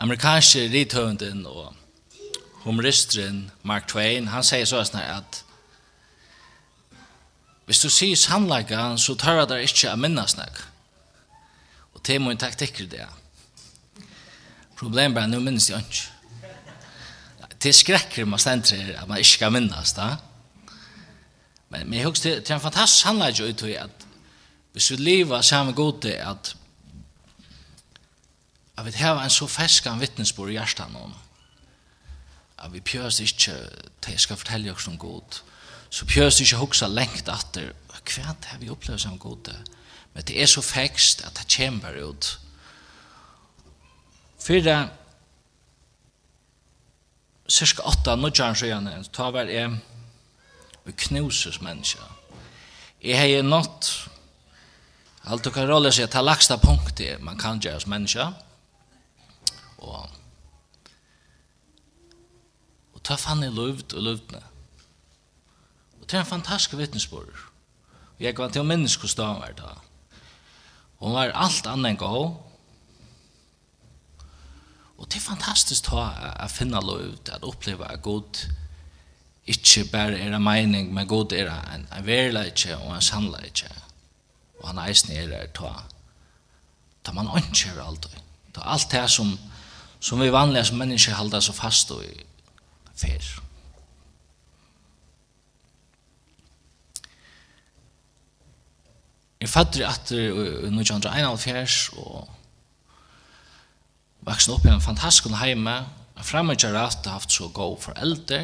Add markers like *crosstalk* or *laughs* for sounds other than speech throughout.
amerikanske rithøvenden og humoristeren Mark Twain, han sier så sånn at hvis du sier sannleggen, så tar jeg deg ikke å minne snakk. Og det er min taktikk i det. Problemet er at nå minnes jeg ikke. Det skrekker man stendt her at man ikke skal minnes det. Men jeg husker det en fantastisk sannleggen ut i at hvis vi lever sammen god til at at vi har en så feskan vittnesbord i hjertan om at vi pjøs ikke til jeg skal fortelle oss om god så pjøs ikke hoksa lengt atter hva har vi opplevd som god men det er så fekst at det kommer ut Fyra cirka 8 nudjan sjøen ta var jeg vi knuses menneska jeg har nått alt du kan rolle seg ta lagsta punktet man kan gjøre som menneska og og ta fann i løvd og løvdne. Og det er en fantastisk vittnesbord. Og jeg var til menneske hos dagen hver dag. Og hun var alt annet enn gå. Og det er fantastisk å finne løvd, at oppleve at god ikke bare er en mening, men god er en, en verleitje og en sannleitje. Og han eisen er det ta. Ta man ønsker gjør alt. Ta alt det som som vi vanliga som människor halda så fast och i fer. Jeg fatter at i 1951 og vaksen opp i en fantastisk heime og fremmedgjør at jeg haft så god foreldre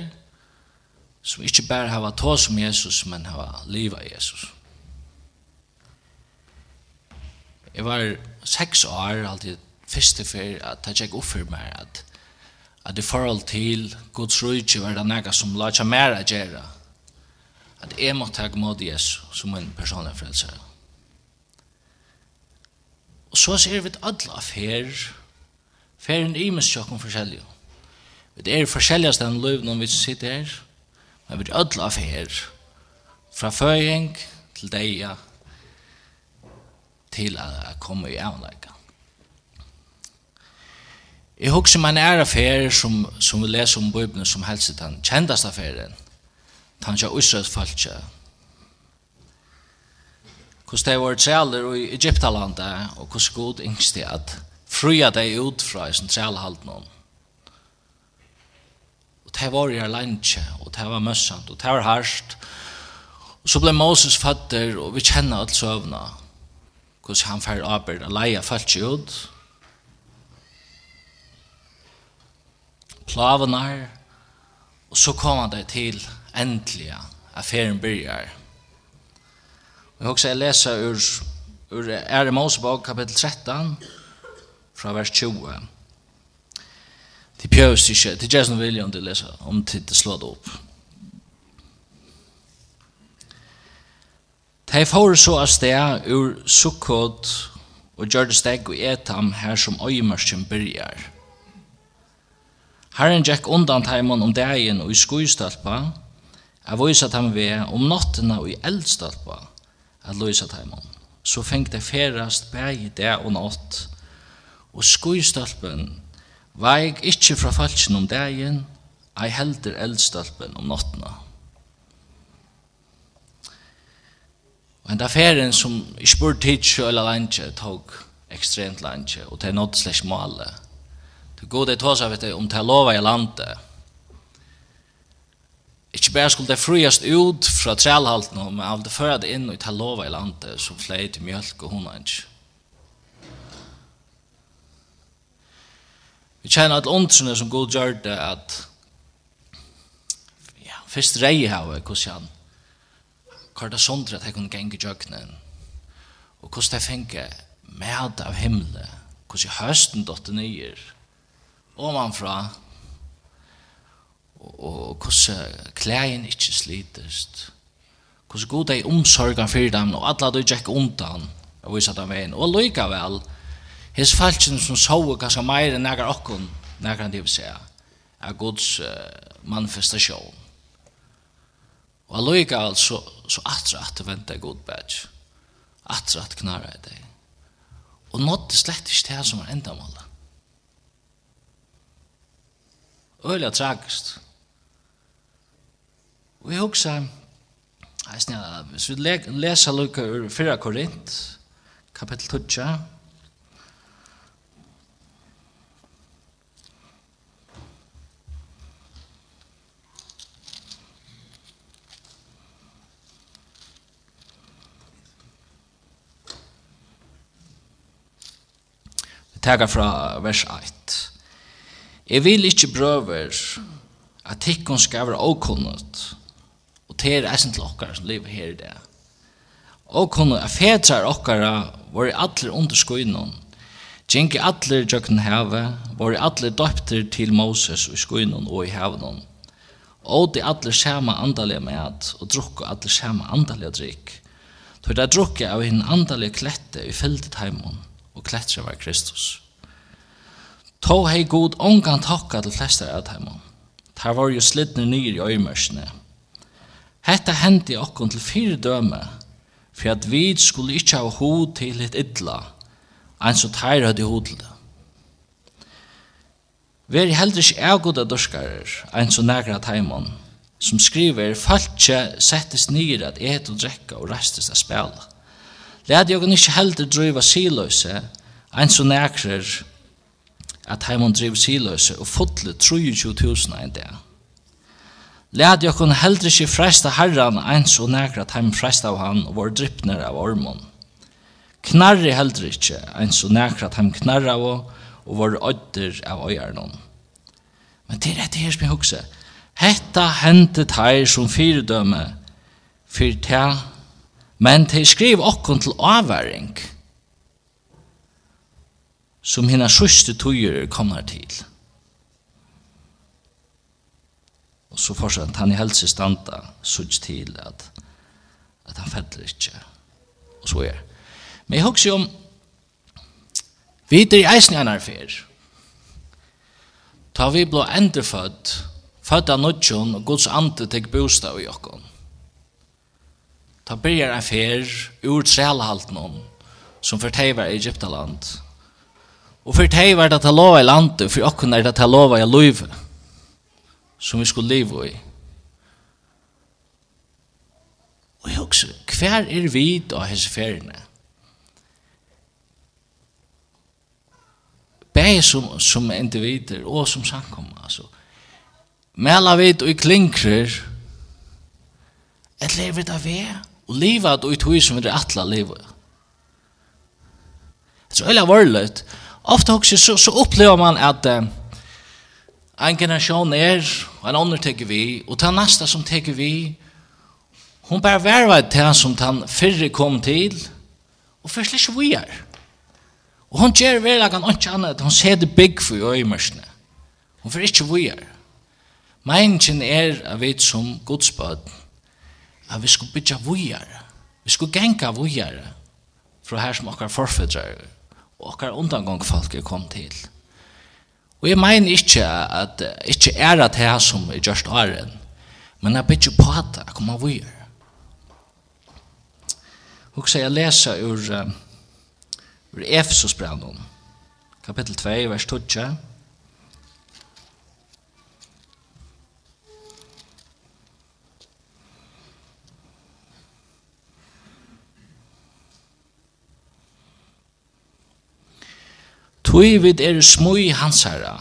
som ikke bare har vært tås om Jesus, men har livet av Jesus. Jeg var seks år alltid første for at jeg tjekk opp for meg at at i forhold til Guds rujtje var det nægget som la seg mer å gjøre at jeg må ta imot Jesus som en personlig frelser. Og så ser vi alle av her ferien i mest tjokken forskjellig. Vi er forskjellige stedet løv når vi sitter her men vi er alle av her fra føying til deg til å komme i avleggen. Jeg husker man er affærer som, som vi leser om Bibelen som helst den kjendaste affæren. Den er Israels falskje. Hvordan det var trealer i Egyptalandet, og hvordan god yngste at frya deg ut fra i sin trealhalt noen. Og det var i Erlendtje, og det var møssant, og det var hardt. Og så ble Moses fatter, og vi kjenner alt søvna. Hvordan han fær arbeid, og leia falskje ut, og plavenar, og så kom han det til endelig affæren byrjar. Og jeg også jeg leser ur, ur Ære Mosebog kapittel 13, fra vers 20. Det pjøs ikke, til vilje om det leser, om det slår det opp. De får så av sted ur Sukkot og gjør det steg og etam her som øyemørsken byrjar. Herren gikk undan teimen om dagen og i skuistølpa, jeg viset ham ved om nottena og i eldstølpa, at løysa teimen. Så fengt det ferast bæg i dag og natt, og skuistølpen veik ikkje fra falsen om dagen, ei helder eldstølpen om nottena. Og en affæren som i spurt tidsjø eller landje tog ekstremt landje, og det er nådd slags malet, Det gode er tåsa vet om det lova i landet. Ikke bare skulle det friast ut fra trælhalten, men av det fører det inn og det lova i landet, så flei til mjölk og hundans. Vi kjenner at ondsene som god gjør det at ja, først rei hava, hvordan han hva det sondre at jeg kunne genge jøknen, og hvordan jeg finke med av himmelen, hvordan høsten dotter nyer, omanfra, og hvordan klægen ikke slitest, hvordan god er omsorgen for dem, og alle du tjekk undan, og viser dem veien. Og likevel, his falskene som sover kanskje mer enn nægar okkon, nægar de vil se, er Guds manifestasjon. Og likevel så, så atra at det venter god bæts, atra at knarra i deg. Og nådde slett ikke det som er endamålet. Øyla tragist. Og jeg hugsa, jeg husker, hvis vi leser lukka ur 4 Korint, kapittel 12, Vi tager fra vers 8. Jeg vil ikke brøver at tikkun skal være åkunnet, og til er eisen til okkar som lever her i det. Åkunnet er fetrar okkara, våre atler under skuinon, Gjengi atler jökn heve, våre atler døpter til Moses og skuinon og i hevnon. Og de atler sama andalega med, og drukku atler sama andalega drikk. Tog det drukka av hinn andalega klette i feltet heimon, og klettra var Kristus. Tå hei god ongan takka til flesta av dem. Der var jo slidne nyr i øymørsene. Hetta hendi okkon til fire døme, for at vi skulle ikkje ha hod til et idla, enn så teir hadde hod til det. Veri heldur ikkje avgoda dorskarer, enn så nægra teimon, som skriver, Falkje settes nyr at et og drekka og restes av spela. Lædi okkon ikkje heldur drøyva siløse, enn så nægrer at heimon driv siløse og fotle 23.000 en dag. Læd jo kun heldre ikke fresta herran eins og nekra at heim fresta av han og var drypner av ormon. Knarri heldre ikke eins og nekra at heim knarra av og var ødder av øyarnon. Men det er dette her som jeg hukse. Hetta hentet her som fyrdømme fyrt her, men til skriv okkon til avværing. Hetta som hina sjuste tøyer kommer til. Og så fortsatt han i helse standa sutt til at, at han feller ikke. Og så er. Men jeg husker om vi er i eisen i en affær. Ta vi blå endefødt, født av nødjon og Guds ante tek bostad i okkon. Ta byrjar affær ur trælhalten som forteiver Egyptaland. Og for teg var det at lova i landet, for okken er det at lova i løyve, som vi skulle leve i. Og jeg også, hver er vi da hese feriene? Begge som, som individer og som samkommer, altså. Mela vid og i klinkrer, et lever det vi, og livet og i tog som vi er atla livet. Det er så øyla vorlet, Ofta också så, så upplever man att eh, en generation är, en annan tycker vi, och ta nästa som tar vi, hon bara värva till som han förre kom till, och först lite vi är. och hon ger väl att han annat annet, hon ser det bygg för i øyemørsene. Hon får inte vi är Meningen er at vi som godsbød, at vi skal bytja vi. Vi skal genka vi fra her som okkar forfedrer okkar undangång folk er kom til. Og jeg mener ikke at ikke er at det som er gjørst åren, men jeg bytter på at jeg kommer av gjør. Og så jeg leser ur, ur Efesus brevet, kapittel 2, vers 2, Tui vid er smui hansara,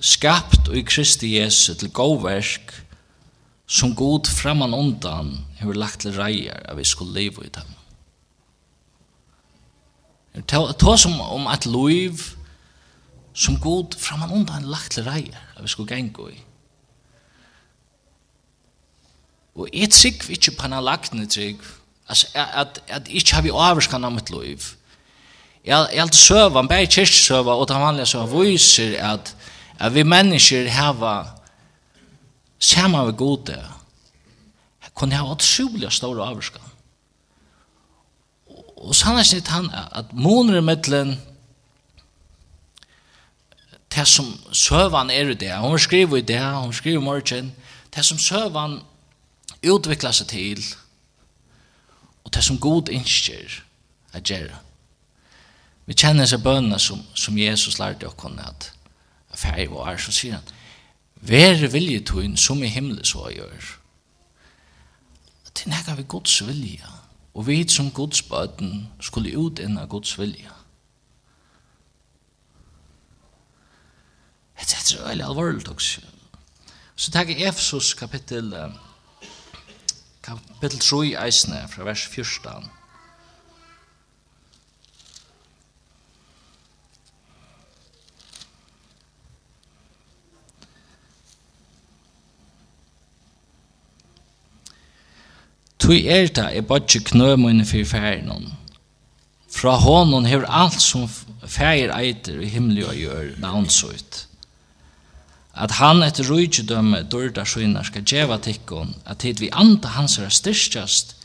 skapt i Kristi Jesu til gåverk, som god framan undan hefur lagt til reier av vi skulle leva i dem. Ta som om at loiv som god framan undan lagt til reier av vi skulle gengu i. Og et trygg vi ikke lagt en lagtene trygg, at, at, at ikke har vi avskan av mitt loiv, Jeg, er alltid søver, bare kyrkjøsøver, og den vanlige søver viser at, at vi mennesker hava saman vi gode, kunne hava utrolig store avvarskan. Og sannhetsnitt han at månere mittlen det som søvan er i det, hun skriver i det, hun skriver i morgen, det som søvan utviklar seg til, og det som god innskjer er gjerra. Vi kjenner seg bønene som, som Jesus lærte å kunne at ferie var, så sier han, Vær viljetøyen som i himmelen så gjør. Det er nægget vi Guds vilja, og vi som Guds bøten skulle ut innan Guds vilja. Det er veldig alvorlig også. Så tar jeg Efesus kapittel, kapittel 3 eisene fra vers 14. Tui er ta er bodje knø mine fyrir færen. Fra honon hever alt som fær eiter i himmelig og gjør navnsut. At han etter rujtjedømme dørda skynar skal djeva tikkon, at hit vi anda hans er styrstjast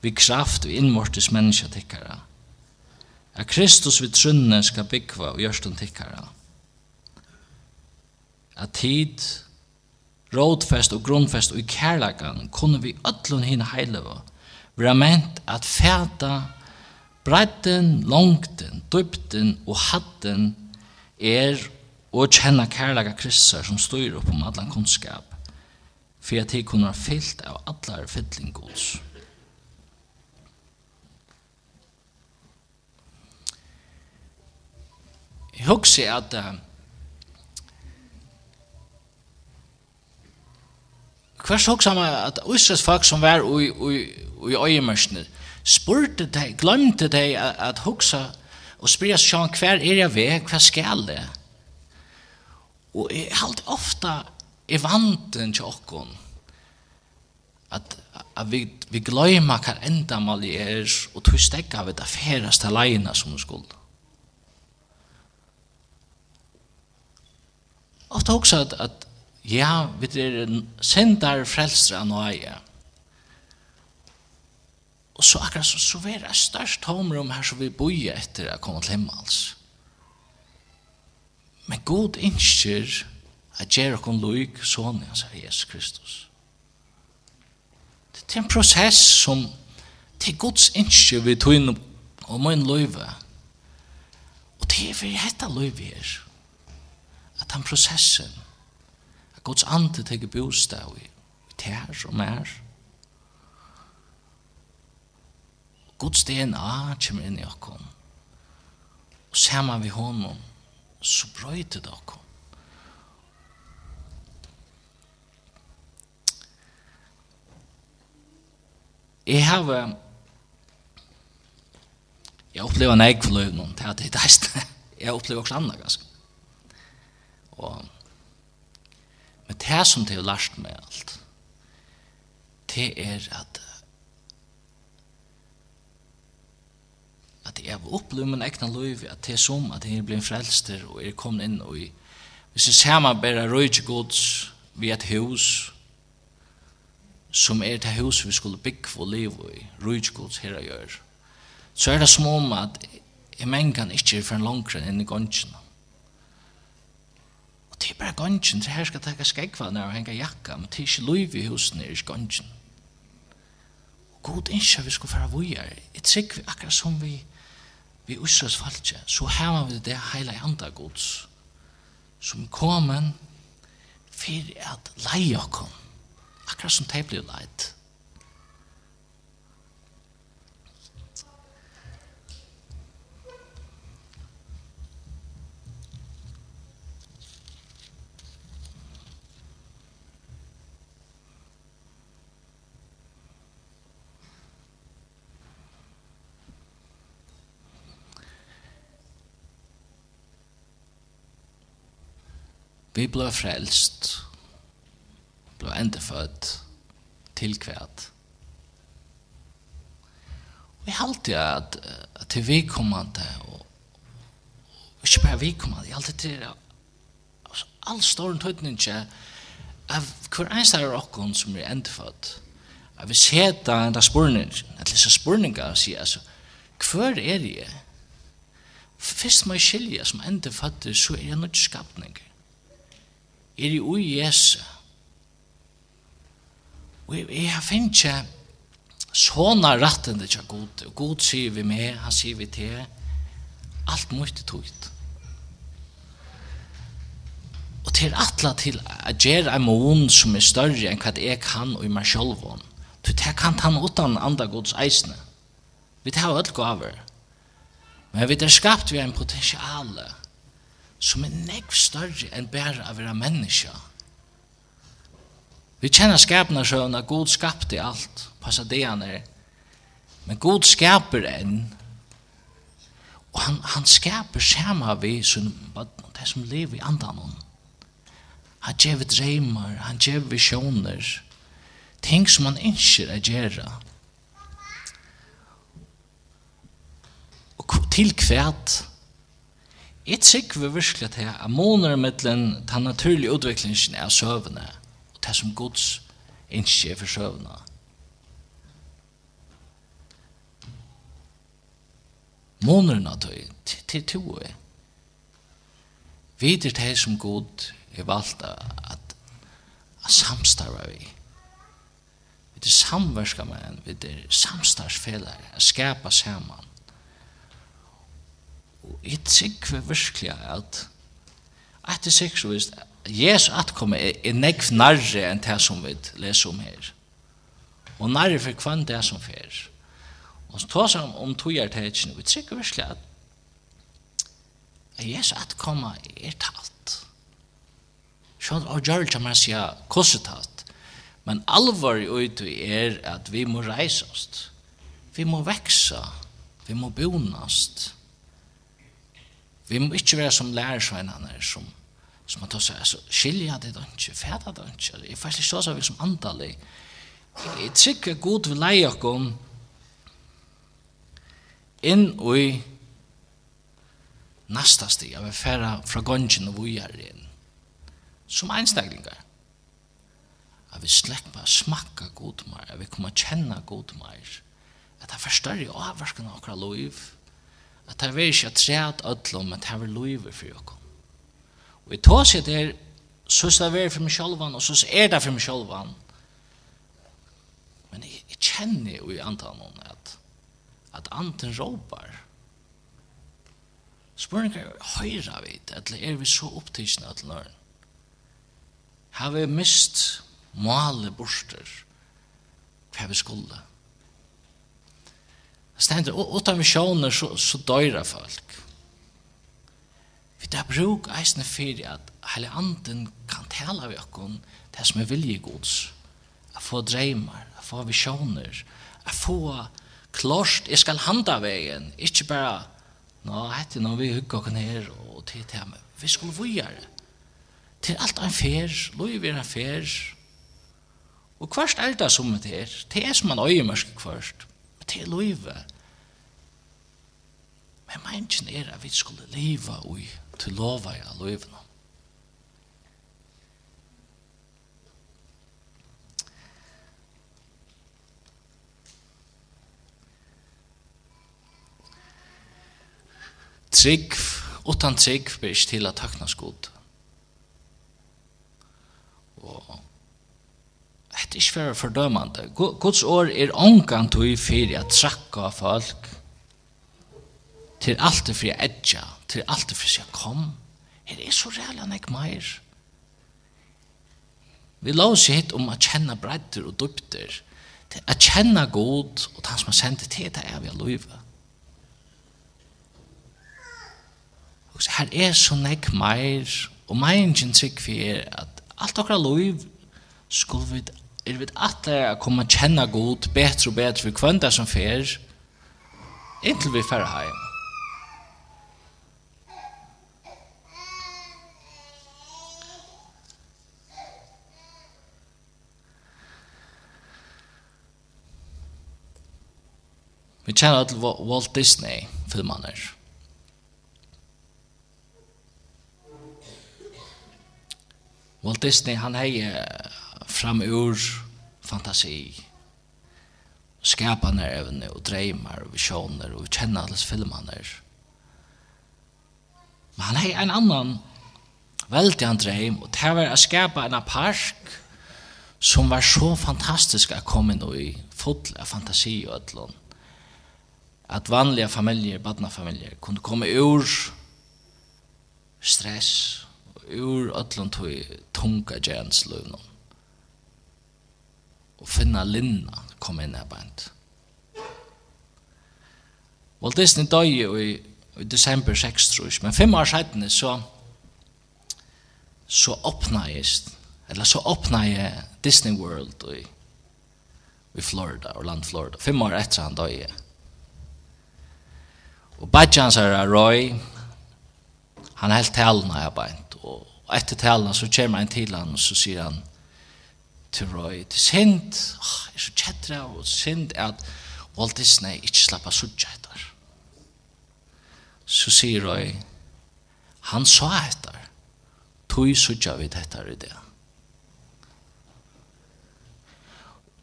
vi kraft vi innvortis menneska tikkara. At Kristus vi trunne skal byggva og gjørstun tikkara. At hit rådfest og grunnfest og i kærlagan, kunne vi ötlun hinn heileva vera ment at fæta breiten, longten, dypten og hatten er og kjenna kærlaga kristar som styr opp om allan kunnskap for at de kunne ha fyllt av allar fytling gods. Jeg husker at uh, hver så också at Israels folk som var i i i øyemørsene, spurte de glömde de at huxa og spyrja sjön kvar er jeg ved, hva skal det Og jeg halt ofta i vanten tjockon at, at vi vi glömma hva enda mal i er och tystegga vid affärast leina som skuld. Ofta också at, at Ja, vi er sendar frelsra nøye. Og så akkurat så, så er det størst tomrum her som vi boi etter å komme til himmels. Men god innskjer at gjer okon loik sånne han sier Jesus Kristus. Det er en prosess som det er gods innskjer vi tog inn og må inn loive. Og det er for hetta loive her. At han prosessen Guds ande teker bostad i tær og mer. Guds DNA kommer inn i okkom. Og saman vi honom, så brøyter det okkom. Jeg har jeg opplever en eik for løvnum, det er det eist. Jeg *laughs* opplever også andre ganske. Og det som det har lært meg alt, det er at at jeg har opplevd min egna liv, at det er som at jeg blir frelster og jeg kom inn og i hvis jeg ser meg bare røyde gods ved et hus som er det hus vi skulle bygge for liv og røyde gods her og gjør, så er det som om at jeg mengan ikke er for en langere enn i gongene det er bare gongen, det her skal takke skegvane og henge jakka, men det er ikke lov i husen, det er ikke gongen. Og god ikke vi skal fara vujar, jeg trygg vi akkurat som vi, vi usras falskje, så heva vi det heila i handa gods, som komen for at leie okkom, akkurat som det blir leit. Vi ble frelst, ble endefødt, tilkvært. Vi halte at, at til vi vedkommende, og, og ikke bare vi vedkommende, jeg halte til altså, all ståren tøytning ikke, av hver eneste av okken som er endefødt, at vi ser da en spurning, at disse spurninger sier, altså, hver er jeg? Først må jeg skilje som endefødt, så er jeg nødt skapninger er i ui Jesu. Og jeg har finnst ikke sånne rettende til god. Og god sier vi med, han sier vi til, alt mye tog Og til atla til at gjøre en mån som er større enn hva jeg kan og i meg selv om. Du tar kan han utan andre gods eisene. Vi tar alt gaver. Men vi er skapt vi en potensiale som er nekv større enn bare av være menneske. Vi kjenner skapene sånn at Gud skapte alt, passa det han er. Men Gud skaper enn, og han, han skaper samme vi som, det som lever i andan om. Han gjør vi dreymar, han gjør visjoner, ting som han ikke er gjøre. Og til kvært, Jeg trykker virkelig til at måneder mellom den naturlige utviklingen av søvnene og det som Guds ikke er for søvnene. Månederne tøy, til to er. Vider det som Gud er valgt at at samstarva vi. Vi er samverska med en, vi er samstarvsfelar, at skapa sammen. Og jeg tykker virkelig at at det sikkert så vist Jesu atkomme er, er nekv nærre enn det som vi leser om her. Og nærre for kvann det som fer. Og så tar han om togjert her ikke. Vi tykker virkelig at at Jesu atkomme er talt. Sjøn og gjør ikke man sier hvordan talt. Men alvor i ute er at vi må reise oss. Vi må vekse. Vi må bonast. Vi må Vi må ikke være som lærersveinene som, som man tar seg, altså, skilja det da ikke, fæda det ikke, jeg faktisk ikke så seg som andalig. Jeg trykker god vil leie okkom inn i nasta stig, jeg vil færa fra gongen og vujarinn, som einstaklingar. Jeg vil slekt bare smakka god mer, jeg vil komme kjenne god mer, at jeg forstørre avverkan av okra loiv, at det er ikke at træt ødlom, men det er loive for dere. Og i tås er det, så er det for meg selv, og så er det for meg selv. Men jeg, jeg kjenner jo i antan at, at anten råpar. Spørninger høyra vid, eller er vi så opptidsna til nøren? Har vi mist male borster? Hva vi skulle? Hva Stendur, utan missioner så, så døyra folk. Vi tar bruk eisne fyrir at heile anden kan tala vi okkon det som er vilji Guds. A få dreymar, a få visioner, a få klart, jeg skal handa vegen, ikkje bara, nå, hette, nå vi hugga okkon her og til til ham. Vi skulle vujare. Til alt en fer, loiv er en fer. Og hverst er det som det er, det er som man øyemørske hverst til løyve. Men mennesken er at vi skulle leva ui til lova i løyvene. Trygg, utan trygg, blir ikke til at takna skod. Og Det er ikke for fordømende. Guds år er ångan tog for at trakka folk til alt det fri edja, til alt det fri sier kom. Her er så reall enn jeg meir. Vi la oss hit om å kjenne bredder og dupter, til å kjenne god og ta som har sendt til det er vi har løyve. Her er så nek meir, og meingen trygg for er at alt okra løyve skulle vi er vi atle å komme og kjenne god bedre og bedre for kvendt som fer, inntil vi fer heim. Vi kjenner til Walt Disney-filmene. Walt Disney, han hei fram ur fantasi, skapande evne og dreimar og visioner og kjenner alles filmaner. Men han hei en annan veldig han dröm og det var å skapa en park som var så fantastisk å komme inn i full av fantasi og ødlån. At vanliga familjer, badnafamiljer, kunne komme ur stress ur ødlån til tunga gjensløvnån og finna linna kom inn her bænt. Walt Disney døy i, i december 6, tror jeg, men fem år siden så så åpna jeg eller så åpna jeg Disney World i, i Florida, Orlando, Florida. Fem år etter han døy jeg. Og Bajans er Roy, han helt talene her bænt, og etter talene så kommer han til han og så sier han, til røy, til sint, oh, jeg er så kjettere og sint at Walt Disney ikke slapper suttje etter. Så sier Roy, han sa etter, tog suttje vi etter i det.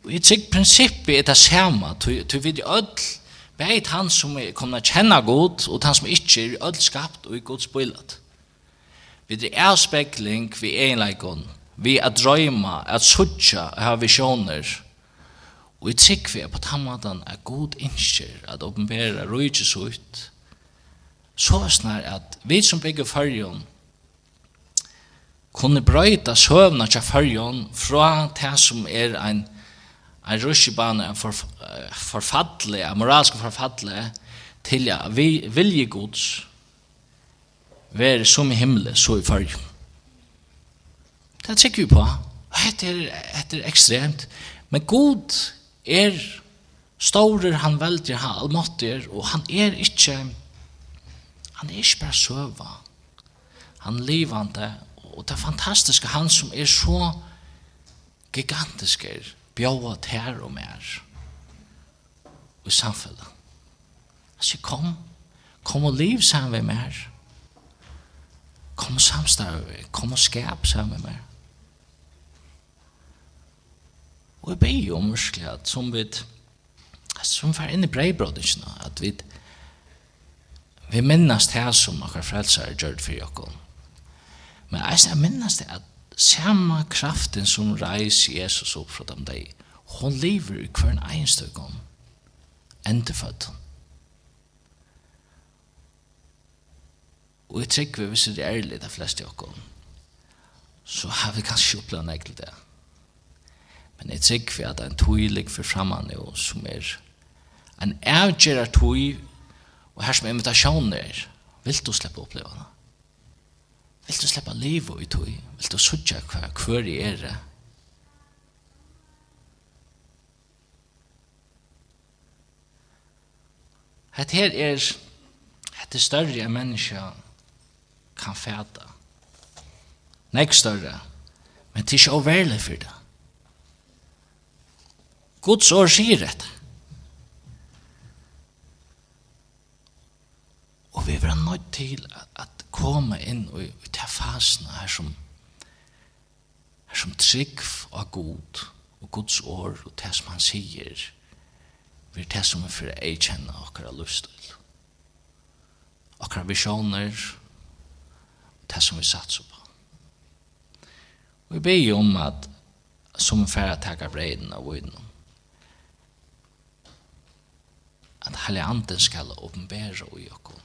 Og jeg tykker prinsippet er det samme, tog vi det ødel, Veit han som er kommet å kjenne god, og han som ikke er ødelskapt og i god spillet. Vi er avspekling, vi er en vi at drøyma, at sutja, at ha visjoner. Og i trygg vi på tammadan er god innskjer at oppenbera rujtjes ut. Så snar at vi som bygger fyrjon kunne brøyta søvna til fyrjon fra det som er ein en rushibane, en for, forfattelig, en moralsk forfattelig, til ja, vi vilje gods, være som i himmelen, så i farg. Det tjekker vi på. Det er, det er ekstremt. Men god er staurer han veldig, han allmåttig, og han er ikke, han er ikke bare søva. Han er livande, og det er fantastiske, han som er så gigantisk er, bjåa tær og mer, og samfunnet. Han sier, kom, kom og liv sammen med mer. Kom og samstave, kom og skap sammen med mer. Og jeg ber jo om virkelig at som vi som var inne i breibrødene, at vi vi minnes det som akkurat frelser er gjørt for dere. Men jeg minnes det at samme kraften som reis Jesus opp fra dem deg, hon lever i hver enstøkken, endefødt. Og jeg trykker vi, hvis det er ærlig de fleste av dere, så har vi kanskje opplevd egentlig det. Men jeg trykker for at det er en tøylig for fremman jo, som er en avgjører tøy, og her som invitasjoner, vil du slippe oppleve det? Vil du slippe livet i tøy? Vil du sutja hva hver i er det? Het her er, het er større enn menneska kan fæta. Nek større, men det er ikke overlig for det. Guds år sier dette. Og vi er nødt til at, at komme inn og, og ta fasen her som her som trygg og god og Guds år og det som han sier vi er det som er for å kjenne akkurat lyst til akkurat visjoner og det som vi satser på og vi ber jo om at som færre takker breiden av vidnom at hele Anden skal åpenbære i okkur.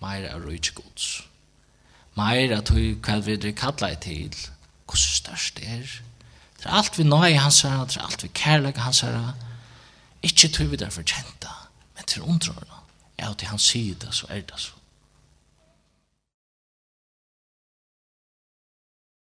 Meir av rujtje gods. Meir av tog hva vi er kallar til, hos størst er. Det er alt vi nå i hans herra, det er alt vi kærleg hans herra. Ikke tog vi derfor kjenta, men til undrørna. Ja, til hans sida så er det så.